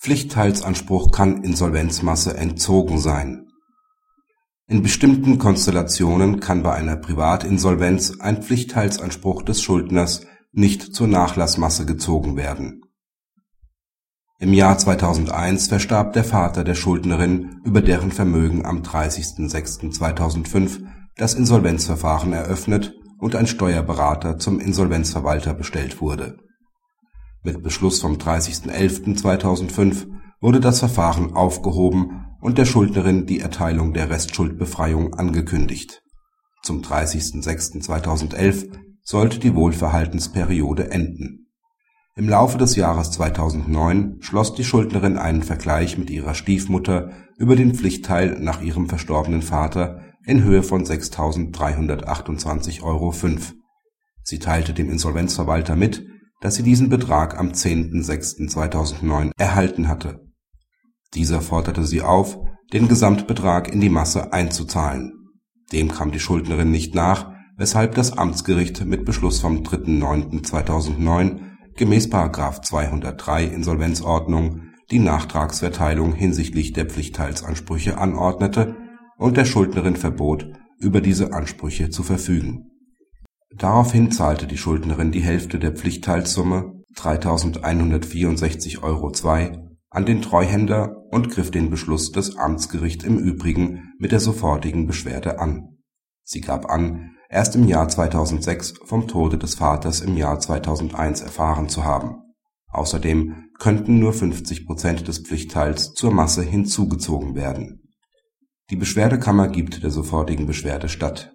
Pflichtteilsanspruch kann Insolvenzmasse entzogen sein. In bestimmten Konstellationen kann bei einer Privatinsolvenz ein Pflichtteilsanspruch des Schuldners nicht zur Nachlassmasse gezogen werden. Im Jahr 2001 verstarb der Vater der Schuldnerin, über deren Vermögen am 30.06.2005 das Insolvenzverfahren eröffnet und ein Steuerberater zum Insolvenzverwalter bestellt wurde mit Beschluss vom 30.11.2005 wurde das Verfahren aufgehoben und der Schuldnerin die Erteilung der Restschuldbefreiung angekündigt. Zum 30.06.2011 sollte die Wohlverhaltensperiode enden. Im Laufe des Jahres 2009 schloss die Schuldnerin einen Vergleich mit ihrer Stiefmutter über den Pflichtteil nach ihrem verstorbenen Vater in Höhe von 6.328,05 Euro. Sie teilte dem Insolvenzverwalter mit dass sie diesen Betrag am 10.06.2009 erhalten hatte. Dieser forderte sie auf, den Gesamtbetrag in die Masse einzuzahlen. Dem kam die Schuldnerin nicht nach, weshalb das Amtsgericht mit Beschluss vom 3.9.2009 gemäß § 203 Insolvenzordnung die Nachtragsverteilung hinsichtlich der Pflichtteilsansprüche anordnete und der Schuldnerin verbot, über diese Ansprüche zu verfügen Daraufhin zahlte die Schuldnerin die Hälfte der Pflichtteilsumme (3.164,02 Euro) an den Treuhänder und griff den Beschluss des Amtsgerichts im Übrigen mit der sofortigen Beschwerde an. Sie gab an, erst im Jahr 2006 vom Tode des Vaters im Jahr 2001 erfahren zu haben. Außerdem könnten nur 50 Prozent des Pflichtteils zur Masse hinzugezogen werden. Die Beschwerdekammer gibt der sofortigen Beschwerde statt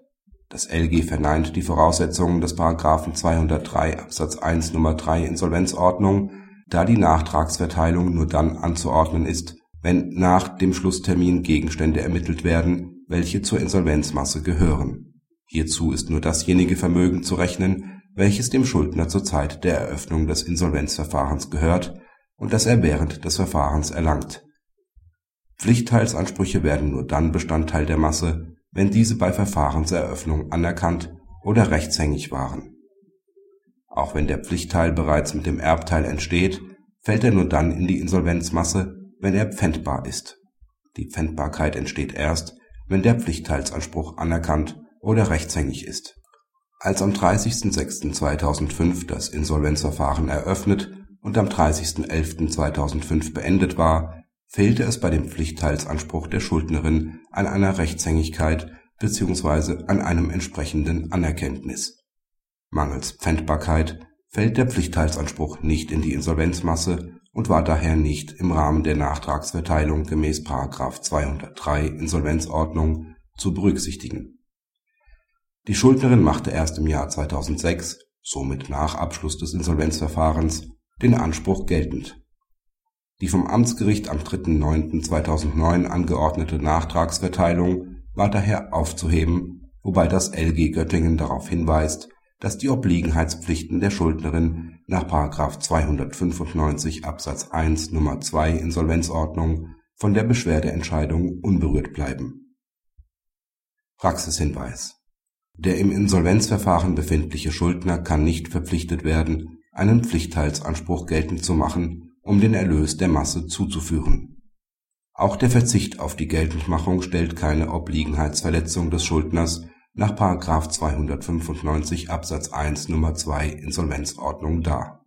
das LG verneint die Voraussetzungen des § 203 Absatz 1 Nr. 3 Insolvenzordnung, da die Nachtragsverteilung nur dann anzuordnen ist, wenn nach dem Schlusstermin Gegenstände ermittelt werden, welche zur Insolvenzmasse gehören. Hierzu ist nur dasjenige Vermögen zu rechnen, welches dem Schuldner zur Zeit der Eröffnung des Insolvenzverfahrens gehört und das er während des Verfahrens erlangt. Pflichtteilsansprüche werden nur dann Bestandteil der Masse wenn diese bei Verfahrenseröffnung anerkannt oder rechtshängig waren. Auch wenn der Pflichtteil bereits mit dem Erbteil entsteht, fällt er nur dann in die Insolvenzmasse, wenn er pfändbar ist. Die Pfändbarkeit entsteht erst, wenn der Pflichtteilsanspruch anerkannt oder rechtshängig ist. Als am 30.06.2005 das Insolvenzverfahren eröffnet und am 30.11.2005 beendet war fehlte es bei dem Pflichtteilsanspruch der Schuldnerin an einer Rechtshängigkeit bzw. an einem entsprechenden Anerkenntnis. Mangels Pfändbarkeit fällt der Pflichtteilsanspruch nicht in die Insolvenzmasse und war daher nicht im Rahmen der Nachtragsverteilung gemäß § 203 Insolvenzordnung zu berücksichtigen. Die Schuldnerin machte erst im Jahr 2006, somit nach Abschluss des Insolvenzverfahrens, den Anspruch geltend die vom Amtsgericht am 3.9.2009 angeordnete Nachtragsverteilung war daher aufzuheben, wobei das LG Göttingen darauf hinweist, dass die Obliegenheitspflichten der Schuldnerin nach § 295 Absatz 1 Nr. 2 Insolvenzordnung von der Beschwerdeentscheidung unberührt bleiben. Praxishinweis Der im Insolvenzverfahren befindliche Schuldner kann nicht verpflichtet werden, einen Pflichtteilsanspruch geltend zu machen um den Erlös der Masse zuzuführen. Auch der Verzicht auf die Geltendmachung stellt keine Obliegenheitsverletzung des Schuldners nach § 295 Absatz 1 Nr. 2 Insolvenzordnung dar